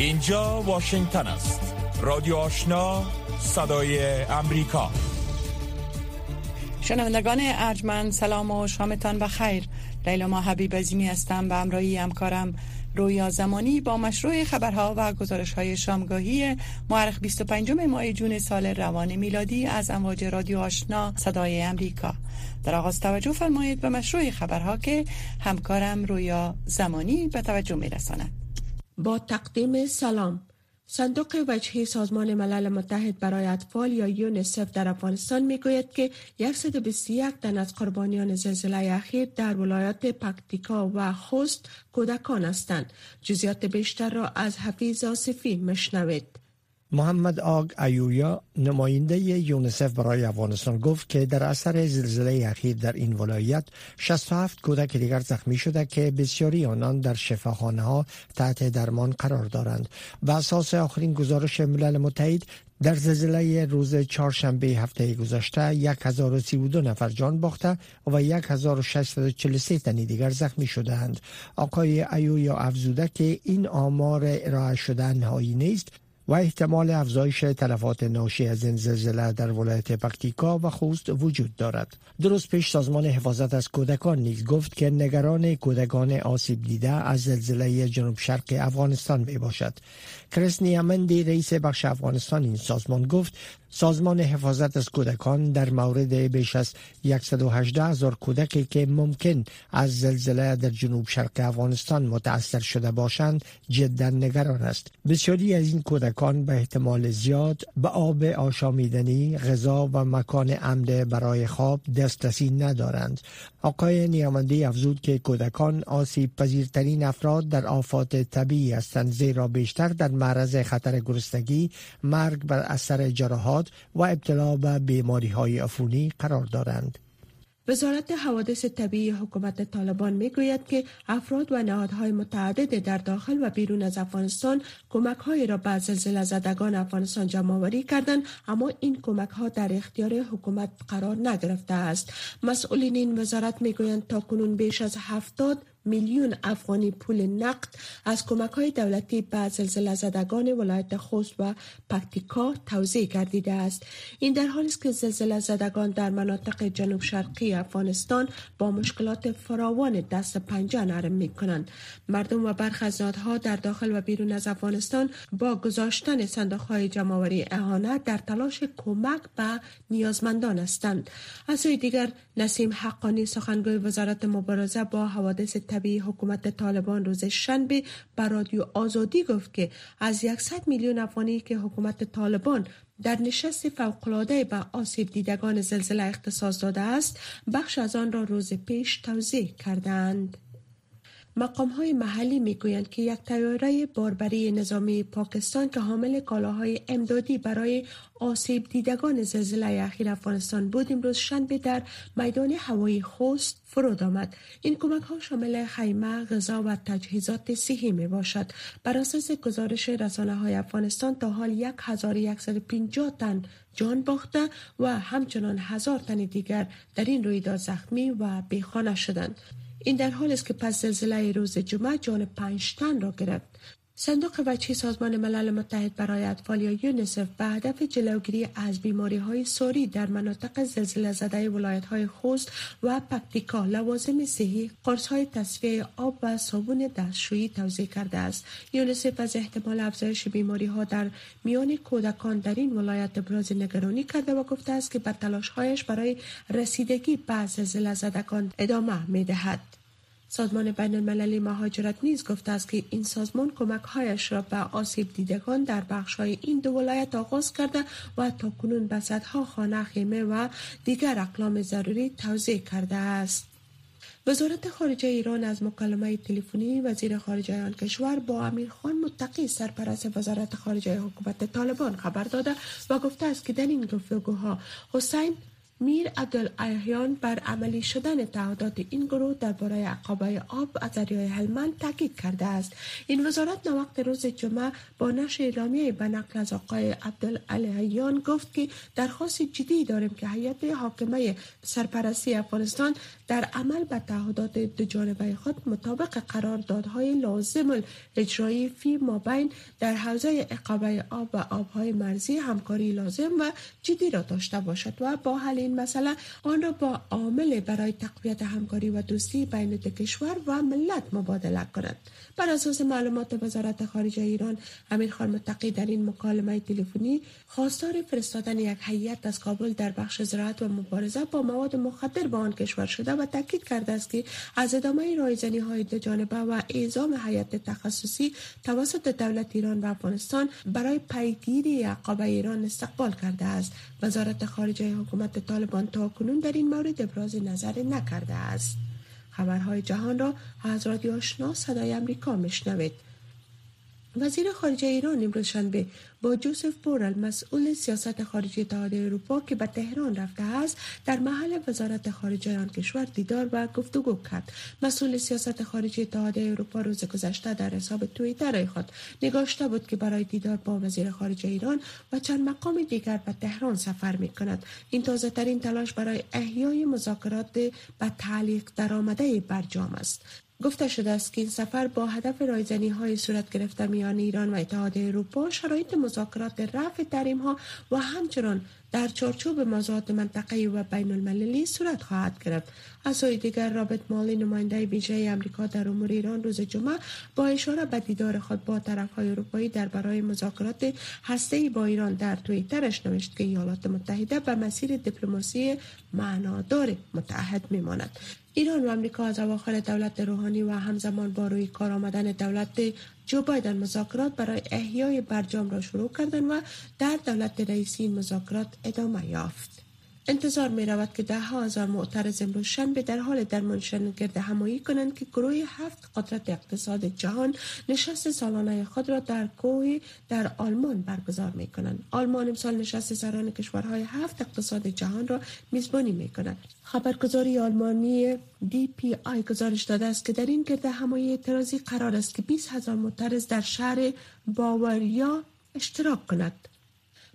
اینجا واشنگتن است. رادیو آشنا صدای امریکا. شنوندگان ارجمند سلام و شامتان بخیر لیلا ما حبیب عزیمی هستم به همراهی همکارم رویا زمانی با مشروع خبرها و گزارش های شامگاهی معرخ 25 ماه جون سال روان میلادی از امواج رادیو آشنا صدای امریکا. در آغاز توجه فرمایید به مشروع خبرها که همکارم رویا زمانی به توجه می رساند. با تقدیم سلام صندوق وجهی سازمان ملل متحد برای اطفال یا یونسف در افغانستان می گوید که 121 تن از قربانیان زلزله اخیر در ولایات پکتیکا و خوست کودکان هستند. جزیات بیشتر را از حفیظ آصفی مشنوید. محمد آگ ایویا نماینده یونسف برای افغانستان گفت که در اثر زلزله اخیر در این ولایت 67 کودک دیگر زخمی شده که بسیاری آنان در شفاخانه ها تحت درمان قرار دارند. به اساس آخرین گزارش ملل متحد در زلزله روز چهارشنبه هفته گذشته 1032 نفر جان باخته و 1643 تن دیگر زخمی شدهاند. آقای ایویا افزوده که این آمار ارائه شده نهایی نیست و احتمال افزایش تلفات ناشی از این زلزله در ولایت پکتیکا و خوست وجود دارد. درست پیش سازمان حفاظت از کودکان نیز گفت که نگران کودکان آسیب دیده از زلزله جنوب شرق افغانستان می باشد. کریس نیامندی رئیس بخش افغانستان این سازمان گفت سازمان حفاظت از کودکان در مورد بیش از 118 هزار کودکی که ممکن از زلزله در جنوب شرق افغانستان متاثر شده باشند جدا نگران است. بسیاری از این کودکان به احتمال زیاد به آب آشامیدنی غذا و مکان امن برای خواب دسترسی ندارند. آقای نیامندی افزود که کودکان آسیب پذیرترین افراد در آفات طبیعی هستند زیرا بیشتر در معرض خطر گرسنگی مرگ بر اثر جراحات و ابتلا به بیماری های عفونی قرار دارند. وزارت حوادث طبیعی حکومت طالبان می گوید که افراد و نهادهای متعدد در داخل و بیرون از افغانستان کمک های را به زلزله زدگان افغانستان جمع آوری کردند اما این کمک ها در اختیار حکومت قرار نگرفته است مسئولین این وزارت می گویند تا کنون بیش از هفتاد میلیون افغانی پول نقد از کمک های دولتی به زلزله زدگان ولایت خوست و پکتیکا توضیح گردیده است. این در حالی است که زلزله زدگان در مناطق جنوب شرقی افغانستان با مشکلات فراوان دست پنجه نرم می کنند مردم و برخی از در داخل و بیرون از افغانستان با گذاشتن صندوق های جمعآوری اهانت در تلاش کمک به نیازمندان هستند. از سوی دیگر نسیم حقانی سخنگوی وزارت مبارزه با حوادث طبیعی حکومت طالبان روز شنبه بر رادیو آزادی گفت که از 100 میلیون افغانی که حکومت طالبان در نشست فوقالعاده به آسیب دیدگان زلزله اختصاص داده است بخش از آن را روز پیش توضیح کردند. مقام های محلی می گویند که یک تیاره باربری نظامی پاکستان که حامل کالاهای امدادی برای آسیب دیدگان زلزله اخیر افغانستان بود امروز شنبه در میدان هوایی خوست فرود آمد. این کمک ها شامل خیمه غذا و تجهیزات صحی می باشد بر اساس گزارش رسانه های افغانستان تا حال 1150 تن جان باخته و همچنان هزار تن دیگر در این رویداد زخمی و بیخانه شدند. این در حال است که پس زلزله روز جمعه جان پنج تن را گرفت. صندوق وچی سازمان ملل متحد برای اطفال یا یونسف به هدف جلوگیری از بیماری های سوری در مناطق زلزله زده ولایت های خوست و پکتیکا لوازم صحی قرص های تصفیه آب و صابون دستشویی توضیح کرده است یونسف از احتمال افزایش بیماری ها در میان کودکان در این ولایت ابراز نگرانی کرده و گفته است که به تلاش هایش برای رسیدگی به زلزله زدگان ادامه می دهد. سازمان بین المللی مهاجرت نیز گفته است که این سازمان کمک هایش را به آسیب دیدگان در بخش های این دو ولایت آغاز کرده و تا کنون به صدها خانه خیمه و دیگر اقلام ضروری توضیح کرده است. وزارت خارجه ایران از مکالمه تلفنی وزیر خارجه آن کشور با امیر خان متقی سرپرست وزارت خارجه حکومت طالبان خبر داده و گفته است که در این گفتگوها حسین میر عبدالایحیان بر عملی شدن تعهدات این گروه درباره عقابه آب از دریای هلمند تاکید کرده است. این وزارت وقت روز جمعه با نشر اعلامیه به نقل از آقای عبدالایحیان گفت که درخواست جدی داریم که هیئت حاکمه سرپرستی افغانستان در عمل به تعهدات دو جانبه خود مطابق قراردادهای لازم اجرایی فی مابین در حوزه عقابه آب و آبهای مرزی همکاری لازم و جدی را داشته باشد و با حل این مسئله آن را با عامل برای تقویت همکاری و دوستی بین دو کشور و ملت مبادله کند بر اساس معلومات وزارت خارجه ایران امیر خان متقی در این مکالمه تلفنی خواستار فرستادن یک هیئت از کابل در بخش زراعت و مبارزه با مواد مخدر به آن کشور شده و تاکید کرده است که از ادامه رایزنی های دو جانبه و اعزام هیئت تخصصی توسط دولت ایران و افغانستان برای پیگیری عقابه ایران استقبال کرده است. وزارت خارجه حکومت طالبان تا کنون در این مورد ابراز نظر نکرده است. خبرهای جهان را از رادیو آشنا صدای امریکا میشنوید. وزیر خارجه ایران امروز شنبه با جوزف بورل مسئول سیاست خارجی اتحادیه اروپا که به تهران رفته است در محل وزارت خارجه آن کشور دیدار و گفتگو کرد. مسئول سیاست خارجی اتحادیه اروپا روز گذشته در حساب توییتر خود نگاشته بود که برای دیدار با وزیر خارجه ایران و چند مقام دیگر به تهران سفر می کند. این تازه ترین تلاش برای احیای مذاکرات به تعلیق درآمده برجام است. گفته شده است که این سفر با هدف رایزنی های صورت گرفته میان ایران و اتحاد اروپا شرایط مذاکرات رفع تریم ها و همچنان در چارچوب موضوعات منطقه و بین المللی صورت خواهد گرفت. از سوی دیگر رابط مالی نماینده ویژه امریکا در امور ایران روز جمعه با اشاره به دیدار خود با طرف های اروپایی در برای مذاکرات هسته با ایران در توییترش نوشت که ایالات متحده به مسیر دیپلماسی معنادار متحد میماند. ایران و امریکا از اواخر دولت روحانی و همزمان با روی کار آمدن دولت جو بایدن مذاکرات برای احیای برجام را شروع کردن و در دولت رئیسی مذاکرات ادامه یافت. انتظار می رود که ده هزار معترض امروز شنبه در حال درمانشن گرد همایی کنند که گروه هفت قدرت اقتصاد جهان نشست سالانه خود را در کوه در آلمان برگزار می کنند. آلمان امسال نشست سران کشورهای هفت اقتصاد جهان را میزبانی می کند. خبرگزاری آلمانی دی پی آی گزارش داده است که در این گرد همایی اعتراضی قرار است که 20 هزار معترض در شهر باوریا اشتراک کند.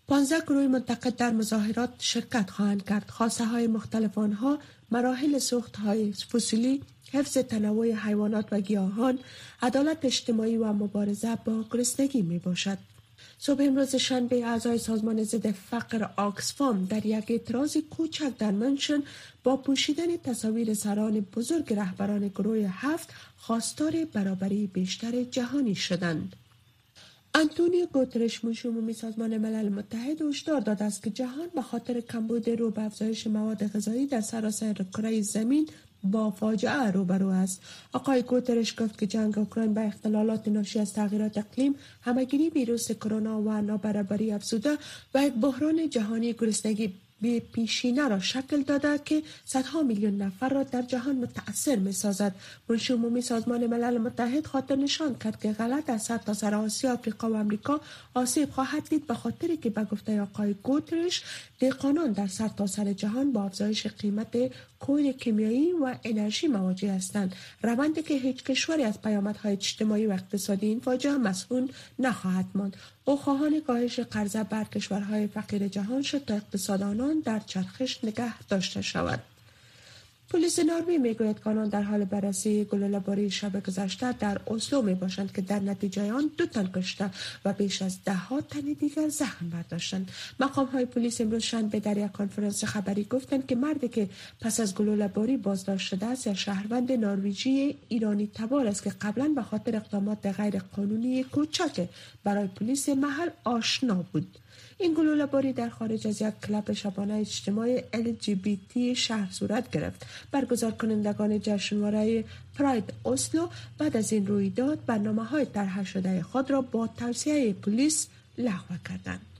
پانزده گروه منتقد در مظاهرات شرکت خواهند کرد. خواسته های مختلف آنها مراحل سوخت های فسیلی، حفظ تنوع حیوانات و گیاهان، عدالت اجتماعی و مبارزه با گرسنگی می باشد. صبح امروز شنبه اعضای سازمان ضد فقر آکسفام در یک اعتراض کوچک در منشن با پوشیدن تصاویر سران بزرگ رهبران گروه هفت خواستار برابری بیشتر جهانی شدند. انتونیو گوترش مشوم سازمان ملل متحد هشدار داده است که جهان به خاطر کمبود رو به افزایش مواد غذایی در سراسر کره زمین با فاجعه روبرو است. آقای گوترش گفت که جنگ اوکراین به اختلالات ناشی از تغییرات اقلیم همگیری ویروس کرونا و نابرابری افزوده و یک بحران جهانی گرسنگی به پیشینه را شکل داده که صدها میلیون نفر را در جهان متأثر می سازد. منشی عمومی سازمان ملل متحد خاطر نشان کرد که غلط از سر تا سر آسیا، آفریقا و امریکا آسیب خواهد دید به خاطری که به گفته آقای گوترش دهقانان در سر تا سر جهان با افزایش قیمت کود کیمیایی و انرژی مواجه هستند. روندی که هیچ کشوری از پیامدهای اجتماعی و اقتصادی این فاجعه مسئول نخواهد ماند. او خواهان کاهش قرضه بر کشورهای فقیر جهان شد تا اقتصاد آنان در چرخش نگه داشته شود پلیس نروژ می‌گوید که آنان در حال بررسی گلوله‌باری شب گذشته در اسلو می باشند که در نتیجه آن دو تن کشته و بیش از ده ها تن دیگر زخم برداشتند. مقام های پلیس امروز شنبه در یک کنفرانس خبری گفتند که مردی که پس از گلوله‌باری بازداشت شده است یا شهروند نروژی ایرانی تبار است که قبلا به خاطر اقدامات غیر قانونی کوچک برای پلیس محل آشنا بود. این گلوله باری در خارج از یک کلاب شبانه اجتماع LGBT شهر صورت گرفت. برگزار کنندگان جشنواره پراید اسلو بعد از این رویداد برنامه های طرح شده خود را با توصیه پلیس لغو کردند.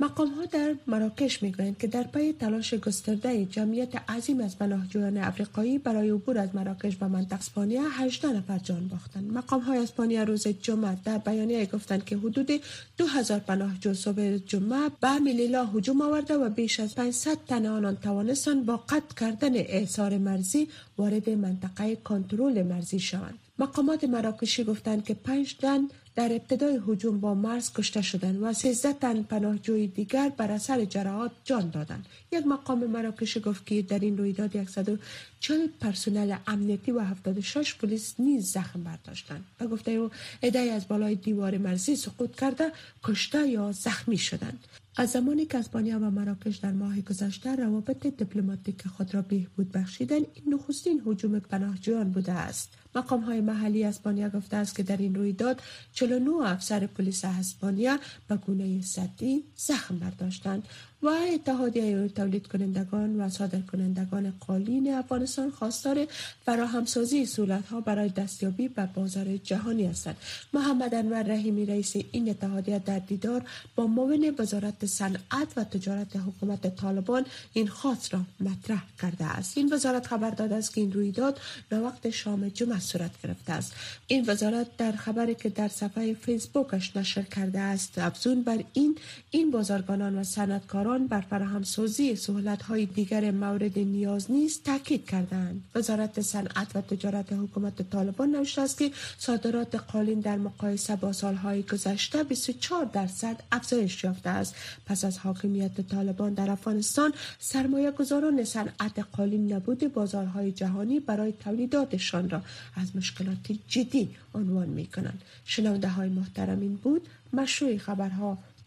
مقام ها در مراکش می‌گویند که در پی تلاش گسترده جمعیت عظیم از پناهجویان افریقایی برای عبور از مراکش و منطقه اسپانیا 18 نفر جان باختند. مقام های اسپانیا روز جمعه در بیانیه گفتند که حدود 2000 پناهجو صبح جمعه به میلیلا هجوم آورده و بیش از 500 تن آنان توانستند با قطع کردن اعصار مرزی وارد منطقه کنترل مرزی شوند. مقامات مراکشی گفتند که پنج تن در ابتدای هجوم با مرز کشته شدند و 13 تن پناهجوی دیگر بر اثر جراحات جان دادند. یک مقام مراکشی گفت که در این رویداد 140 پرسنل امنیتی و 76 پلیس نیز زخم برداشتند. و گفته او ادعای از بالای دیوار مرزی سقوط کرده کشته یا زخمی شدند. از زمانی که اسپانیا و مراکش در ماه گذشته روابط دیپلماتیک خود را بهبود بخشیدن این نخستین هجوم پناهجویان بوده است. مقام های محلی اسپانیا گفته است که در این رویداد 49 افسر پلیس اسپانیا به گونه سطحی زخم برداشتند. و اتحادیه تولید کنندگان و صادر کنندگان قالین افغانستان خواستار فراهمسازی صورت ها برای دستیابی به بازار جهانی هستند. محمد انور رحیمی رئیس این اتحادیه در دیدار با معاون وزارت صنعت و تجارت حکومت طالبان این خواست را مطرح کرده است. این وزارت خبر داده است که این رویداد به وقت شام جمعه صورت گرفته است. این وزارت در خبری که در صفحه فیسبوکش نشر کرده است افزون بر این این بازرگانان و صنعتکاران بر فراهمسازی سهولت های دیگر مورد نیاز نیست تاکید کردند. وزارت صنعت و تجارت حکومت طالبان نوشته است که صادرات قالین در مقایسه با سالهای گذشته 24 درصد افزایش یافته است. پس از حاکمیت طالبان در افغانستان سرمایه گذاران صنعت قالین نبود بازارهای جهانی برای تولیداتشان را از مشکلات جدی عنوان می کنند شنونده های محترم این بود مشروع خبرها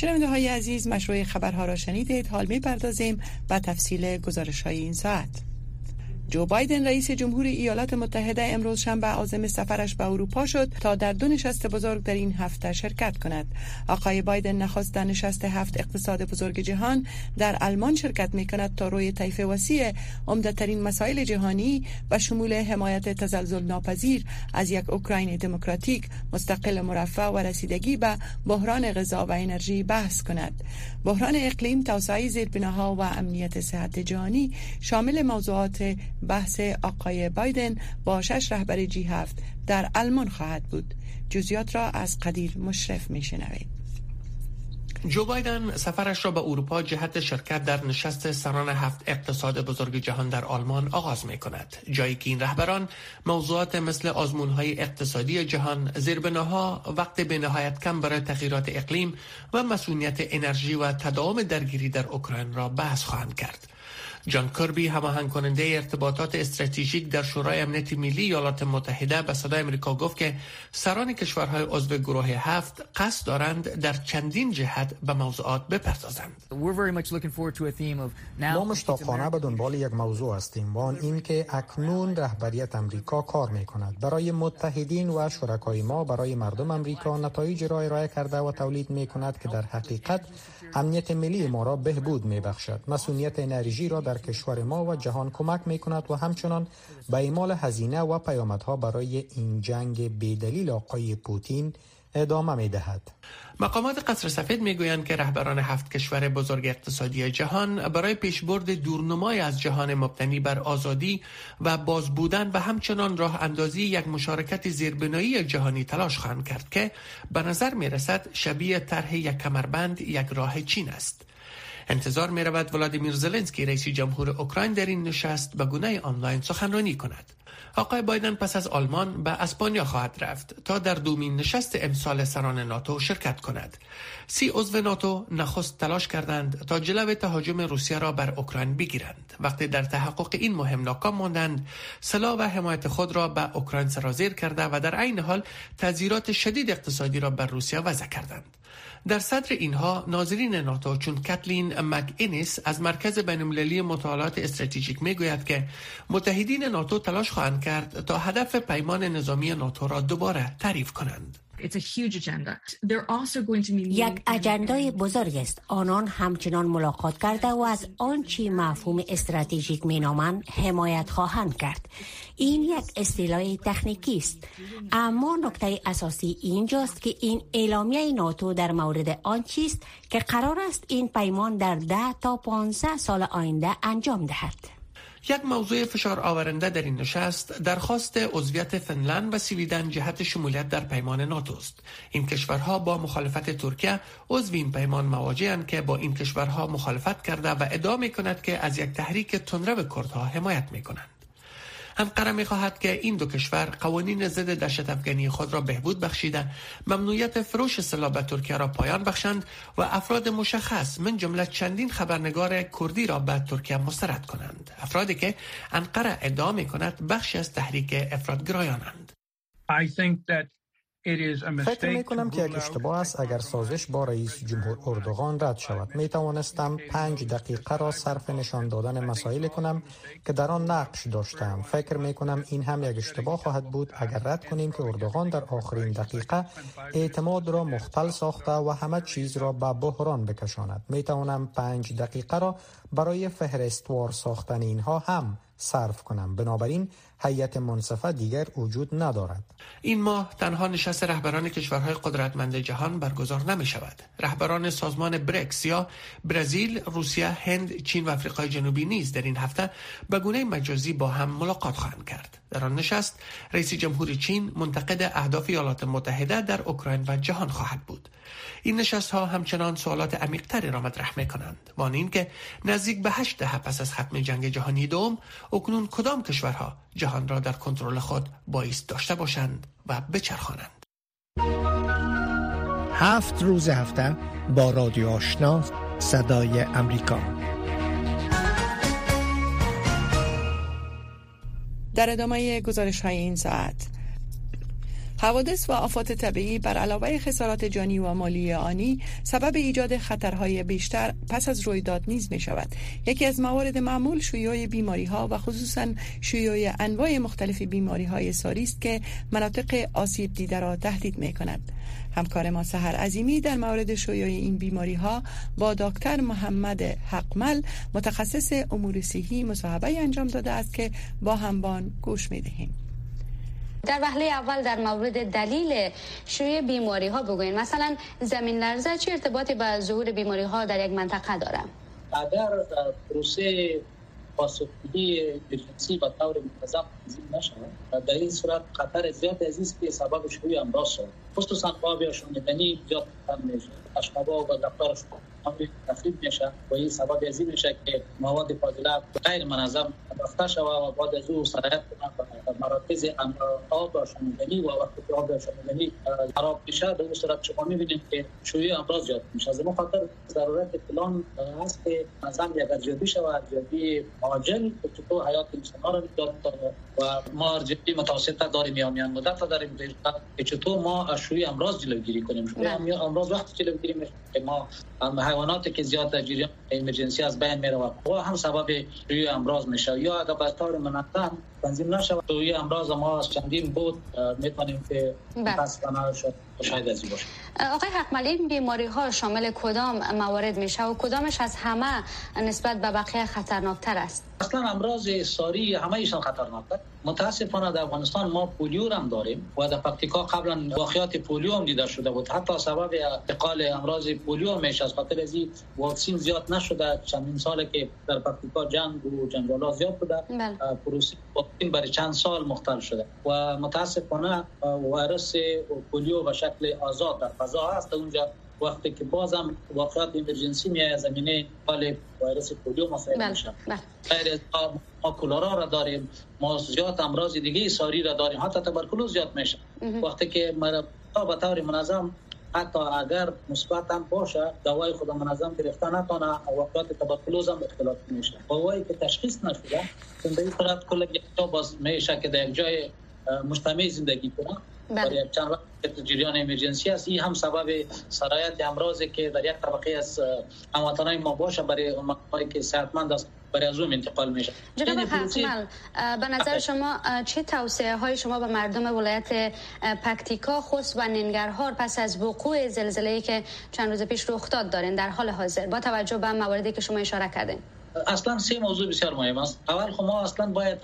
شنونده های عزیز مشروع خبرها را شنیدید. حال می پردازیم به تفصیل گزارش های این ساعت. جو بایدن رئیس جمهور ایالات متحده امروز شنبه عازم سفرش به اروپا شد تا در دو نشست بزرگ در این هفته شرکت کند. آقای بایدن نخست در نشست هفت اقتصاد بزرگ جهان در آلمان شرکت می کند تا روی طیف وسیع عمدهترین مسائل جهانی و شمول حمایت تزلزل ناپذیر از یک اوکراین دموکراتیک مستقل مرفع و رسیدگی به بحران غذا و انرژی بحث کند. بحران اقلیم، توسعه زیربناها و امنیت صحت جهانی شامل موضوعات بحث آقای بایدن با شش رهبر جی هفت در آلمان خواهد بود. جزیات را از قدیر مشرف می شنوید جو بایدن سفرش را به اروپا جهت شرکت در نشست سران هفت اقتصاد بزرگ جهان در آلمان آغاز می کند جایی که این رهبران موضوعات مثل آزمون های اقتصادی جهان زیربناها وقت به نهایت کم برای تغییرات اقلیم و مسئولیت انرژی و تداوم درگیری در اوکراین را بحث خواهند کرد. جان کربی هماهنگ کننده ارتباطات استراتژیک در شورای امنیت ملی ایالات متحده به صدای امریکا گفت که سران کشورهای عضو گروه هفت قصد دارند در چندین جهت به موضوعات بپردازند. ما مشتاقانه به دنبال یک موضوع هستیم وان این که اکنون رهبریت امریکا کار می کند برای متحدین و شرکای ما برای مردم امریکا نتایج را ارائه کرده و تولید می کند که در حقیقت امنیت ملی ما را بهبود می بخشد مسئولیت انرژی را در کشور ما و جهان کمک می کند و همچنان به ایمال هزینه و پیامدها برای این جنگ بدلیل آقای پوتین ادامه می دهد. مقامات قصر سفید می‌گویند که رهبران هفت کشور بزرگ اقتصادی جهان برای پیشبرد دورنمای از جهان مبتنی بر آزادی و باز بودن و همچنان راه اندازی یک مشارکت زیربنایی جهانی تلاش خواهند کرد که به نظر می رسد شبیه طرح یک کمربند یک راه چین است. انتظار می رود ولادیمیر زلنسکی رئیس جمهور اوکراین در این نشست به گونه آنلاین سخنرانی کند آقای بایدن پس از آلمان به اسپانیا خواهد رفت تا در دومین نشست امسال سران ناتو شرکت کند. سی عضو ناتو نخست تلاش کردند تا جلو تهاجم روسیه را بر اوکراین بگیرند. وقتی در تحقق این مهم ناکام ماندند، سلاح و حمایت خود را به اوکراین سرازیر کرده و در عین حال تذیرات شدید اقتصادی را بر روسیه وضع کردند. در صدر اینها ناظرین ناتو چون کتلین مک اینیس از مرکز بینالمللی مطالعات استراتژیک می‌گوید که متحدین ناتو تلاش خواهند کرد تا هدف پیمان نظامی ناتو را دوباره تعریف کنند. یک اجندای بزرگ است. آنان همچنان ملاقات کرده و از آنچه مفهوم استراتژیک مینامند حمایت خواهند کرد. این یک اصطلاح تکنیکی است. اما نکته اساسی اینجاست که این اعلامیه ناتو در مورد آن چیست که قرار است این پیمان در ده تا 15 سال آینده انجام دهد. یک موضوع فشار آورنده در این نشست درخواست عضویت فنلند و سویدن جهت شمولیت در پیمان ناتو است. این کشورها با مخالفت ترکیه عضو این پیمان مواجهاند که با این کشورها مخالفت کرده و ادعا می کند که از یک تحریک تندرو کردها حمایت می کنند انقره می خواهد که این دو کشور قوانین ضد دهشت افغانی خود را بهبود بخشیده ممنوعیت فروش سلاح به ترکیه را پایان بخشند و افراد مشخص من جمله چندین خبرنگار کردی را به ترکیه مسترد کنند. افرادی که انقره ادعا می کند بخشی از تحریک افرادگرایانند. فکر می کنم که یک اشتباه است. اگر سازش با رئیس جمهور اردوغان رد شود می توانستم پنج دقیقه را صرف نشان دادن مسائل کنم که در آن نقش داشتم. فکر می کنم این هم یک اشتباه خواهد بود. اگر رد کنیم که اردوغان در آخرین دقیقه اعتماد را مختل ساخته و همه چیز را به بحران بکشاند. می توانم پنج دقیقه را برای فهرستوار ساختن اینها هم صرف کنم. بنابراین هیئت منصفه دیگر وجود ندارد. این ماه تنها نشست رهبران کشورهای قدرتمند جهان برگزار نمی شود رهبران سازمان برکس یا برزیل روسیه هند چین و آفریقای جنوبی نیز در این هفته به گونه مجازی با هم ملاقات خواهند کرد. در آن نشست رئیس جمهور چین منتقد اهداف ایالات متحده در اوکراین و جهان خواهد بود. این نشست ها همچنان سوالات عمیقتری را مطرح می کنند وان این که نزدیک به هشت دهه پس از ختم جنگ جهانی دوم اکنون کدام کشورها جهان را در کنترل خود بایست داشته باشند و بچرخانند. هفت روز هفته با رادیو آشنا صدای امریکا. در ادامه گزارش های این ساعت حوادث و آفات طبیعی بر علاوه خسارات جانی و مالی آنی سبب ایجاد خطرهای بیشتر پس از رویداد نیز می شود یکی از موارد معمول شیوع بیماری ها و خصوصا شیوع انواع مختلف بیماری های ساری است که مناطق آسیب دیده را تهدید می کند همکار ما سهر عظیمی در مورد شیوع این بیماری ها با دکتر محمد حقمل متخصص امور صحی مصاحبه انجام داده است که با همبان گوش می دهیم. در وهله اول در مورد دلیل شیوع بیماری ها بگوین. مثلا زمین لرزه چه ارتباطی با ظهور بیماری ها در یک منطقه داره اگر پروسه پاسخگویی جنسی و طور منتظم تنظیم نشود در این صورت خطر زیاد عزیز که سبب شیوع امراض شود. خصوصا باب یا شنیدنی زیاد میشه. اشتباه و رفتار تخریب میشه. و این سبب از میشه که مواد فاضله غیر منظم رفته شود و بعد از او سرایت کنند مراکز آب و شنیدنی و وقتی آب شنیدنی خراب میشه در اون صورت شما می‌بینید که شوی امراض زیاد میشه. از این خاطر ضرورت پلان هست که منظم یک ارزیابی شود ارزیابی عاجل که چطور حیات انسان را و ما ارزیابی متوسطه داریم یا میان مدت داریم که چطور ما از شوی امراض جلوگیری کنیم؟ شوی امراض وقتی جلوگیری میشه ما حیواناتی که زیاد در جریان ایمرجنسی از بین میره و هم سبب روی امراض میشه. یا اگر به طور منظم تنظیم نشود روی امراض ما از چندین بود می‌تونیم که متاسفانه شد شاید از باشه. آقای حقملی این بیماری ها شامل کدام موارد میشه و کدامش از همه نسبت به بقیه خطرناکتر است؟ اصلا امراض ساری همه ایشان خطرناکتر متاسفانه در افغانستان ما پولیو هم داریم و در پکتیکا قبلا واقعیات پولیو هم دیده شده بود. حتی سبب انتقال امراض پولیو میشه. از خاطر از واکسین زیاد نشده. چندین ساله که در پکتیکا جنگ و جنگالا زیاد بوده. بله. پروسه واکسین برای چند سال مختل شده. و متاسفانه ویروس پولیو به شکل آزاد در فضا هست. اونجا وقتی که بازم واقعات ایمرجنسی می زمینه حال ویروس پولیو مسائل بله، میشه بله. غیر ما کولرا را داریم. ما زیاد امراض دیگه ساری را داریم. حتی تبرکلوز زیاد میشه. وقتی که ما به طور منظم حتی اگر مثبت هم باشه دوای خود منظم گرفتن نتونه وقت تبرکلوز هم اختلاف میشه. دوایی که تشخیص نشده این صورت کل باز میشه که در یک جای مجتمع زندگی کنه. بله. در یک چند وقت جریان ایمرجنسی است این هم سبب سرایت امراضی که در یک طبقه از هموطنان ما باشه برای اونهایی که صحتمند است برای از اون انتقال میشه. جناب حکمل به نظر شما چه توصیه های شما به مردم ولایت پکتیکا خصوص و ننگرهار پس از وقوع زلزله که چند روز پیش رخ داد دارین در حال حاضر؟ با توجه به مواردی که شما اشاره کردین. اصلا سه موضوع بسیار مهم است. اول خب ما اصلا باید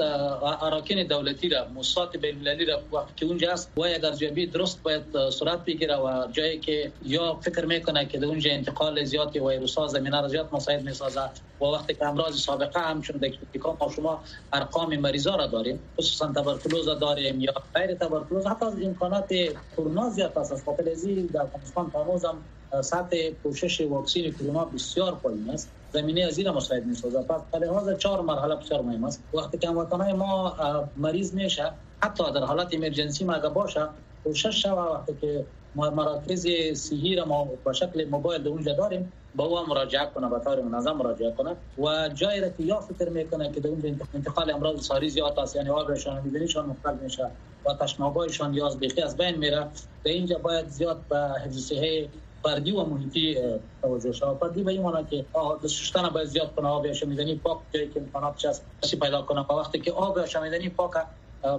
اراکین دولتی را موسسات بین المللی را وقتی که اونجا است و اگر ارزیابی درست باید صورت بگیره و جایی که یا فکر می‌کنه که در اونجا انتقال زیادی ویروس ها زمینه را زیاد مساعد می‌سازه و وقتی که امراض سابقه هم چون ما شما ارقام مریضا را داریم خصوصا تبرکلوز داریم یا غیر تبرکلوز حتی از امکانات کرونا زیاد است خاطر در افغانستان هنوز هم سطح پوشش واکسین کرونا بسیار پایین است. زمینه از این مساعد می‌سازه پس در لحاظ چهار مرحله بسیار مهم است. وقتی که هموطنان ما مریض میشه حتی در حالت ایمرجنسی ما اگر باشه کوشش شوه وقتی که مراکز صحی را ما به شکل موبایل در اونجا داریم با او مراجعه کنه به طور منظم مراجعه کنه. و جایی را که یا فکر می‌کنه که در اونجا انتقال امراض ساری زیاد است یعنی آبشان میدنیشان مختل میشه و تشنابایشان یا از بیخی از بین میره در اینجا باید زیاد به حفظ صحه فردی و محیطی توجه شود فردی به این معنی که شستن باید زیاد کنه آب شمیدنی پاک جایی که امکانات چست پیدا کنه. و وقتی که آب شمیدنی پاک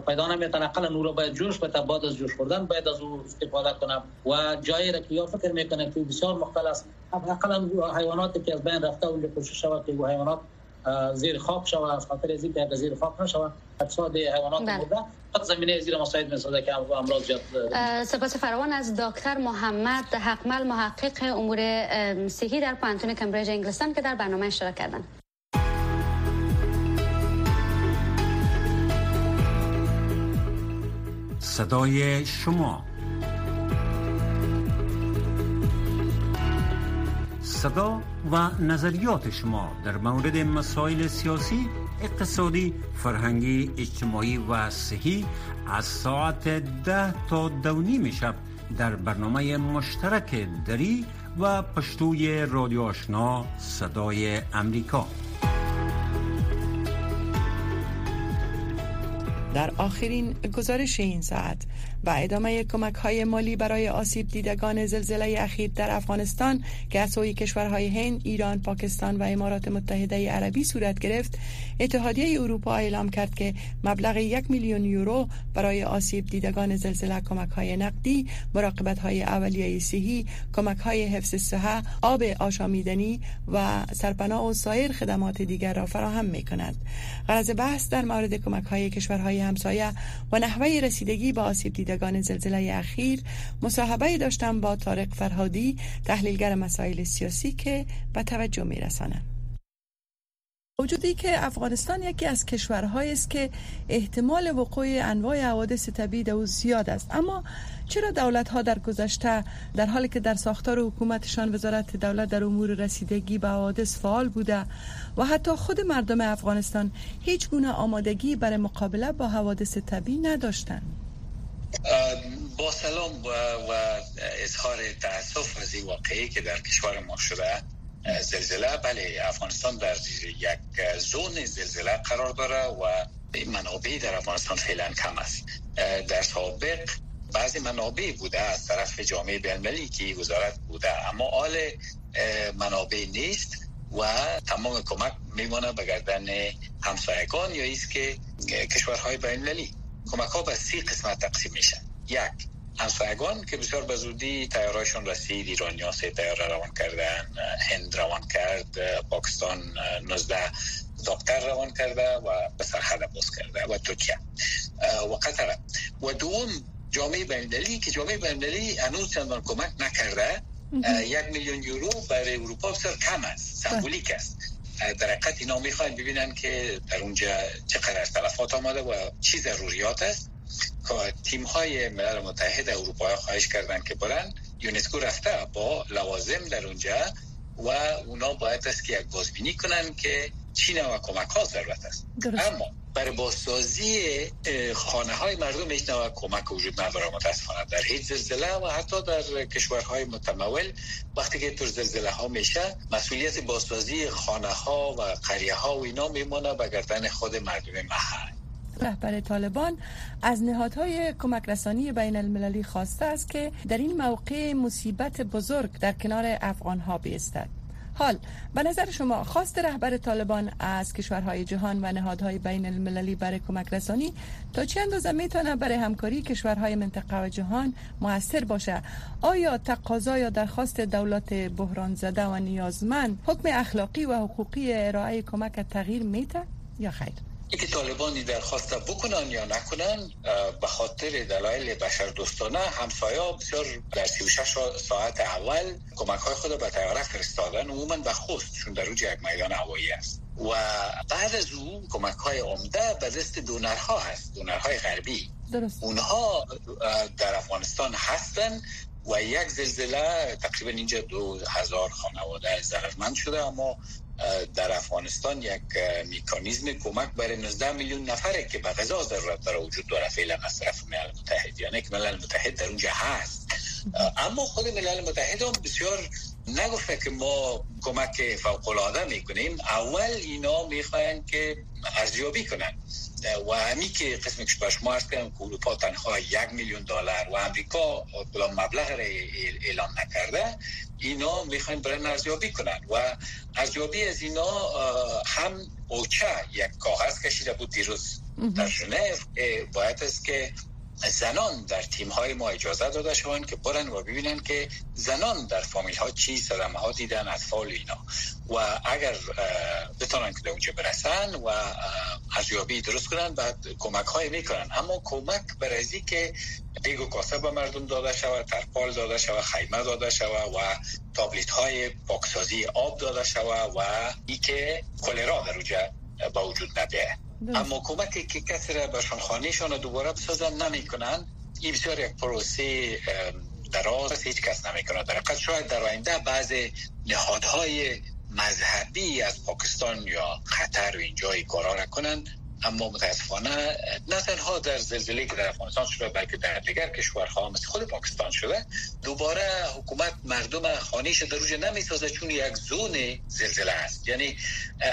پیدا نمی‌تونه اقل نور باید جوش بده بعد از جوش خوردن باید از او استفاده کنه. و جایی را که یا فکر می‌کنه که بسیار مختلف است اقل حیواناتی که از بین رفته اونجا کوشش شود که حیوانات زیر خاک شود از خاطر از اینکه زیر خاک نشود اقتصاد حیوانات بله. مرده زمینه زیر مساعد می‌سازه که امراض زیاد سپاس فراوان از دکتر محمد حقمل محقق امور صحی در پانتون کمبریج انگلستان که در برنامه اشتراک کردن. صدای شما. صدا و نظریات شما در مورد مسائل سیاسی اقتصادی فرهنگی اجتماعی و صحی از ساعت ده تا دو شب در برنامه مشترک دری و پشتوی رادیو آشنا صدای امریکا. در آخرین گزارش این ساعت و ادامه کمک های مالی برای آسیب دیدگان زلزله اخیر در افغانستان که از سوی کشورهای هند، ایران، پاکستان و امارات متحده عربی صورت گرفت. اتحادیه اروپا اعلام کرد که مبلغ یک میلیون یورو برای آسیب دیدگان زلزله کمک های نقدی مراقبت های اولیه صحی کمک های حفظ صحه آب آشامیدنی و سرپناه و سایر خدمات دیگر را فراهم می کند غرض بحث در مورد کمک های کشورهای همسایه و نحوه رسیدگی به آسیب دیدگان زلزله اخیر مصاحبه داشتم با طارق فرهادی تحلیلگر مسائل سیاسی که به توجه می رسانم. وجودی که افغانستان یکی از کشورهایی است که احتمال وقوع انواع حوادث طبیعی در زیاد است اما چرا دولت ها در گذشته در حالی که در ساختار حکومتشان وزارت دولت در امور رسیدگی به حوادث فعال بوده و حتی خود مردم افغانستان هیچ گونه آمادگی برای مقابله با حوادث طبیعی نداشتند با سلام و, و اظهار تاسف از این واقعی که در کشور ما شده زلزله. بله افغانستان در یک زون زلزله قرار داره و منابع در افغانستان فعلا کم است. در سابق بعضی منابع بوده از طرف جامعه بینالمللی که وزارت بوده اما آل منابع نیست و تمام کمک میمانه به گردن همسایگان یا ایست که کشورهای بینالمللی. کمک ها به سی قسمت تقسیم میشن. یک همسایگان که بسیار به زودی تیارایشون رسید ایرانی سه تیاره روان کردن هند روان کرد پاکستان 19 دکتر روان کرده و به سرحد باز کرده و ترکیه. و قطر. و دوم جامعه بینالمللی که جامعه بینالمللی هنوز چندان کمک نکرده. یک میلیون یورو برای اروپا بسیار کم است سمبولیک است. در حقیقت اینا می‌خواین ببینن که در اونجا چقدر تلفات آمده و چی ضروریات است. تیم های ملل متحد اروپا خواهش کردن که برن. یونسکو رفته با لوازم در اونجا و اونا باید است که یک بازبینی کنن که چی نوع کمک ها ضرورت است اما برای بازسازی خانه های مردم هیچ نوع کمک وجود نداره متاسفانه. در هیچ زلزله و حتی در کشورهای متمول وقتی که تر زلزله ها میشه مسئولیت بازسازی خانه ها و قریه ها و اینا میمونه به گردن خود مردم محل. رهبر طالبان از نهادهای کمک رسانی بین المللی خواسته است که در این موقع مصیبت بزرگ در کنار افغان ها بیستد. حال به نظر شما خواست رهبر طالبان از کشورهای جهان و نهادهای بین المللی برای کمک رسانی تا چه اندازه می‌تونه برای همکاری کشورهای منطقه و جهان موثر باشه؟ آیا تقاضا یا درخواست دولت بحران زده و نیازمند حکم اخلاقی و حقوقی ارائه کمک تغییر میته یا خیر؟ اینکه طالبانی درخواست بکنن یا نکنن به خاطر دلایل بشر دوستانه همسایا بسیار در 36 ساعت اول کمک های خود به تیاره فرستادن عموما به خوست چون در روی یک میدان هوایی است و بعد از او کمک های عمده به دست دونرها هست دونرهای غربی درست. اونها در افغانستان هستن و یک زلزله تقریبا اینجا دو هزار خانواده ضررمند شده اما در افغانستان یک میکانیزم کمک برای 19 میلیون نفره که به غذا ضرورت داره وجود داره. فعلا از طرف ملل متحد یعنی که ملل متحد در اونجا هست. اما خود ملل متحد هم بسیار نگفته که ما کمک فوق العاده می‌کنیم. اول اینا می‌خواین که ارزیابی کنن. و همی که قسمی که به شما ارز که اروپا تنها یک میلیون دلار و امریکا کلام مبلغ را اعلام نکرده اینا می‌خواین برای ارزیابی کنن. و ارزیابی از اینا هم اوچه یک کاغذ کشیده بود دیروز در ژنو باید است که زنان در تیم های ما اجازه داده شوند که برن و ببینن که زنان در فامیل ها چی صدمه ها دیدن اطفال اینا. و اگر بتانن که اونجا برسن و ارزیابی درست کنن بعد کمک های می‌کنن. اما کمک برای که دیگو کاسه به مردم داده شود ترپال داده شود خیمه داده شود و تابلیت های پاکسازی آب داده شود و ای که کلرا در اونجا با وجود نده. اما کمکی که کسی را به دوباره بسازن نمی‌کنن این بسیار یک پروسه دراز هیچ کس نمی‌کنه در حقیقت شاید در آینده بعض نهادهای مذهبی از پاکستان یا قطر و اینجای کارا را کنن اما متاسفانه نه تنها در زلزله که در افغانستان شده بلکه در دیگر کشورها مثل خود پاکستان شده دوباره حکومت مردم خانهش در روش نمی‌سازه چون یک زون زلزله است. یعنی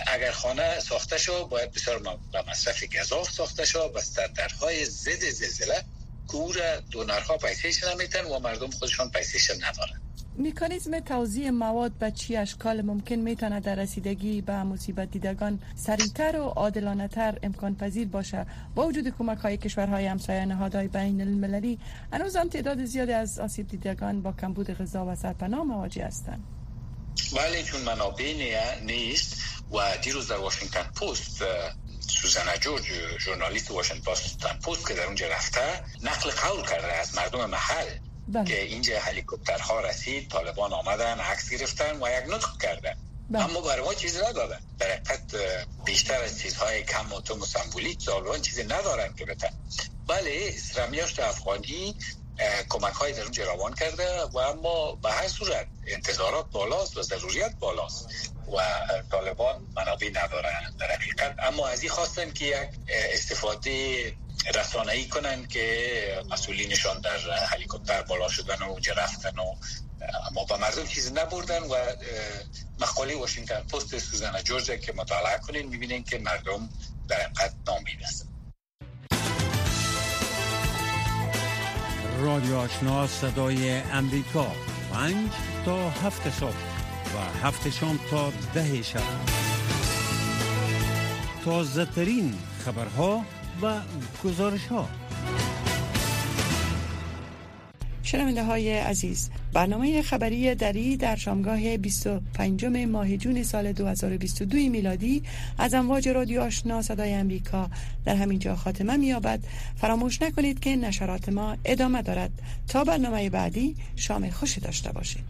اگر خانه ساخته شد باید بسیار به مصرف گذاف ساخته شد و درهای ضد زلزله کور دونرها پیسیش نمیتن و مردم خودشان پیسیش ندارن. میکانیزم توزیع مواد به چی اشکال ممکن می‌تونه در رسیدگی به مصیبت دیدگان سریعتر و عادلانه تر امکان پذیر باشه با وجود کمک های کشورهای همسایه نهادهای بین المللی هنوز هم تعداد زیادی از آسیب دیدگان با کمبود غذا و سرپناه مواجه هستند. ولی چون منابع نیست و دیروز در واشنگتن پست سوزانا جورج ژورنالیست واشنگتن پست که در اونجا رفته نقل قول کرده از مردم محل بله. که اینجا هلیکوپترها رسید طالبان آمدن عکس گرفتن و یک نطق کردن بله. اما برای ما چیزی ندادن در حقیقت بیشتر از چیزهای کم و تو سمبولیک طالبان چیزی ندارن که بتن بله سرمیاشت افغانی کمک های در اونجا روان کرده و اما به هر صورت انتظارات بالاست و ضروریت بالاست و طالبان منابع ندارن در حقیقت اما از این خواستن که یک استفاده رسانه‌ای کنن که مسئولینشان در هلیکوپتر بالا شدن و اونجا رفتن و اما با مردم چیزی نبردن و مقاله واشنگتن پست سوزانا جورج که مطالعه کنین می‌بینین که مردم در اینقدر نامید هستن. رادیو آشنا صدای امریکا پنج تا هفت صبح و هفت شام تا ده شب. تازه ترین خبرها و گزارش ها شنونده های عزیز برنامه خبری دری در شامگاه 25 ماه جون سال 2022 میلادی از امواج رادیو آشنا صدای امریکا. در همین جا خاتمه مییابد. فراموش نکنید که نشرات ما ادامه دارد. تا برنامه بعدی شام خوشی داشته باشید.